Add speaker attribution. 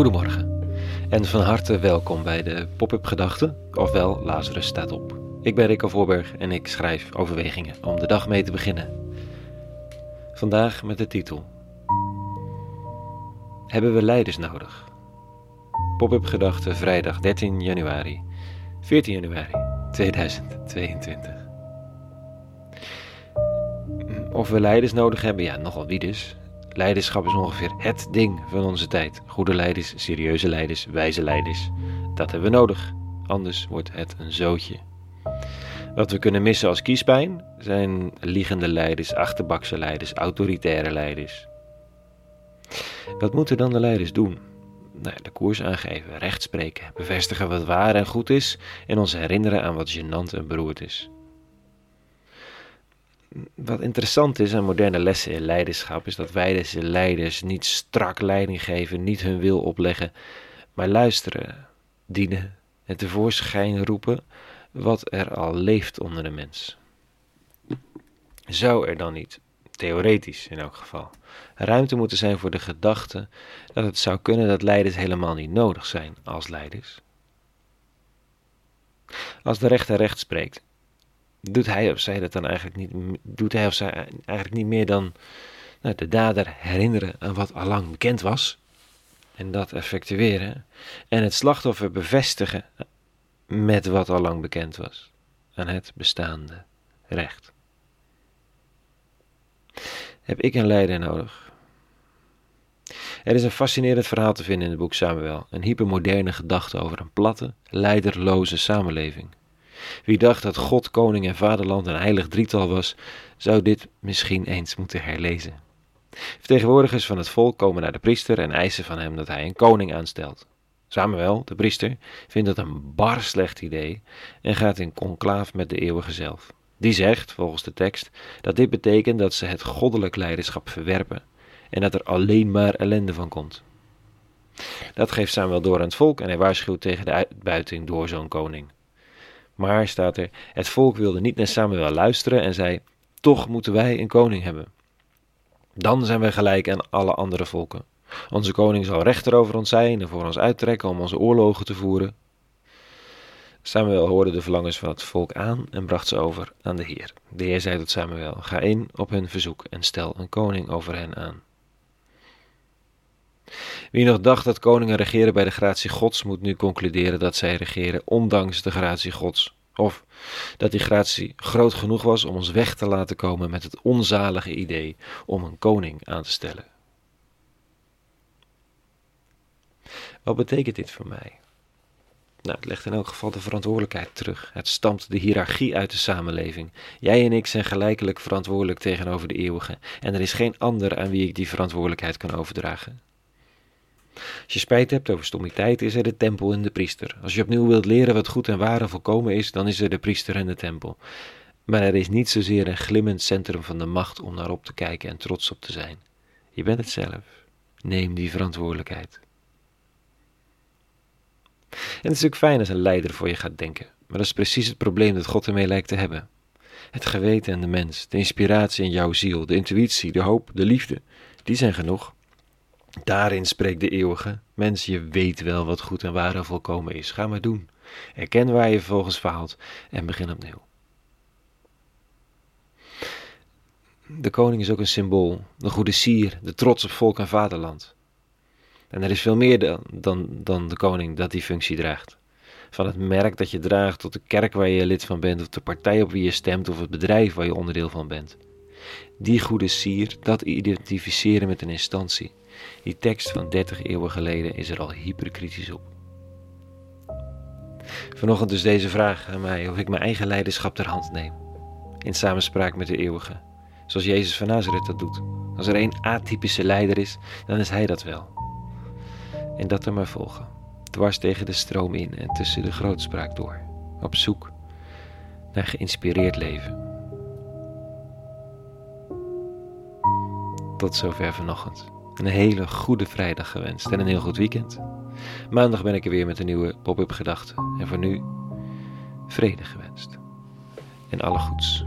Speaker 1: Goedemorgen en van harte welkom bij de Pop-up Gedachten, ofwel Lazarus staat op. Ik ben Rico Voorberg en ik schrijf overwegingen om de dag mee te beginnen. Vandaag met de titel Hebben we leiders nodig? Pop-up Gedachten vrijdag 13 januari, 14 januari 2022. Of we leiders nodig hebben, ja, nogal wie dus. Leiderschap is ongeveer het ding van onze tijd. Goede leiders, serieuze leiders, wijze leiders. Dat hebben we nodig. Anders wordt het een zootje. Wat we kunnen missen als kiespijn zijn liegende leiders, achterbakse leiders, autoritaire leiders. Wat moeten dan de leiders doen? Nou, de koers aangeven, recht spreken, bevestigen wat waar en goed is en ons herinneren aan wat gênant en beroerd is wat interessant is aan moderne lessen in leiderschap, is dat wij deze leiders niet strak leiding geven, niet hun wil opleggen, maar luisteren, dienen en tevoorschijn roepen wat er al leeft onder de mens. Zou er dan niet, theoretisch in elk geval, ruimte moeten zijn voor de gedachte dat het zou kunnen dat leiders helemaal niet nodig zijn als leiders? Als de rechter recht spreekt, doet hij of zij dat dan eigenlijk niet, doet hij of eigenlijk niet meer dan nou, de dader herinneren aan wat allang bekend was en dat effectueren en het slachtoffer bevestigen met wat allang bekend was aan het bestaande recht. Heb ik een leider nodig? Er is een fascinerend verhaal te vinden in het boek Samuel, een hypermoderne gedachte over een platte, leiderloze samenleving. Wie dacht dat God, koning en vaderland een heilig drietal was, zou dit misschien eens moeten herlezen. Vertegenwoordigers van het volk komen naar de priester en eisen van hem dat hij een koning aanstelt. Samuel, de priester, vindt dat een bar slecht idee en gaat in conclaaf met de eeuwige zelf. Die zegt, volgens de tekst, dat dit betekent dat ze het goddelijk leiderschap verwerpen en dat er alleen maar ellende van komt. Dat geeft Samuel door aan het volk en hij waarschuwt tegen de uitbuiting door zo'n koning. Maar, staat er, het volk wilde niet naar Samuel luisteren en zei, toch moeten wij een koning hebben. Dan zijn wij gelijk aan alle andere volken. Onze koning zal rechter over ons zijn en voor ons uittrekken om onze oorlogen te voeren. Samuel hoorde de verlangens van het volk aan en bracht ze over aan de Heer. De Heer zei tot Samuel: Ga in op hun verzoek en stel een koning over hen aan. Wie nog dacht dat koningen regeren bij de gratie Gods, moet nu concluderen dat zij regeren ondanks de gratie Gods. Of dat die gratie groot genoeg was om ons weg te laten komen met het onzalige idee om een koning aan te stellen. Wat betekent dit voor mij? Nou, het legt in elk geval de verantwoordelijkheid terug. Het stampt de hiërarchie uit de samenleving. Jij en ik zijn gelijkelijk verantwoordelijk tegenover de eeuwige, en er is geen ander aan wie ik die verantwoordelijkheid kan overdragen. Als je spijt hebt over stommiteit, is er de tempel en de priester. Als je opnieuw wilt leren wat goed en waar en volkomen is, dan is er de priester en de tempel. Maar er is niet zozeer een glimmend centrum van de macht om naar op te kijken en trots op te zijn. Je bent het zelf. Neem die verantwoordelijkheid. En het is ook fijn als een leider voor je gaat denken, maar dat is precies het probleem dat God ermee lijkt te hebben. Het geweten en de mens, de inspiratie in jouw ziel, de intuïtie, de hoop, de liefde, die zijn genoeg. Daarin spreekt de eeuwige, mens, je weet wel wat goed en waar en volkomen is. Ga maar doen. Erken waar je vervolgens faalt en begin opnieuw. De koning is ook een symbool, de goede sier, de trots op volk en vaderland. En er is veel meer dan, dan, dan de koning dat die functie draagt. Van het merk dat je draagt tot de kerk waar je lid van bent, of de partij op wie je stemt, of het bedrijf waar je onderdeel van bent. Die goede sier, dat identificeren met een instantie. Die tekst van 30 eeuwen geleden is er al hyperkritisch op. Vanochtend dus deze vraag aan mij of ik mijn eigen leiderschap ter hand neem. In samenspraak met de eeuwige. Zoals Jezus van Nazareth dat doet. Als er één atypische leider is, dan is hij dat wel. En dat er maar volgen. Dwars tegen de stroom in en tussen de grootspraak door. Op zoek naar geïnspireerd leven. Tot zover vanochtend. Een hele goede vrijdag gewenst en een heel goed weekend. Maandag ben ik er weer met een nieuwe pop-up gedachte. En voor nu, vrede gewenst. En alle goeds.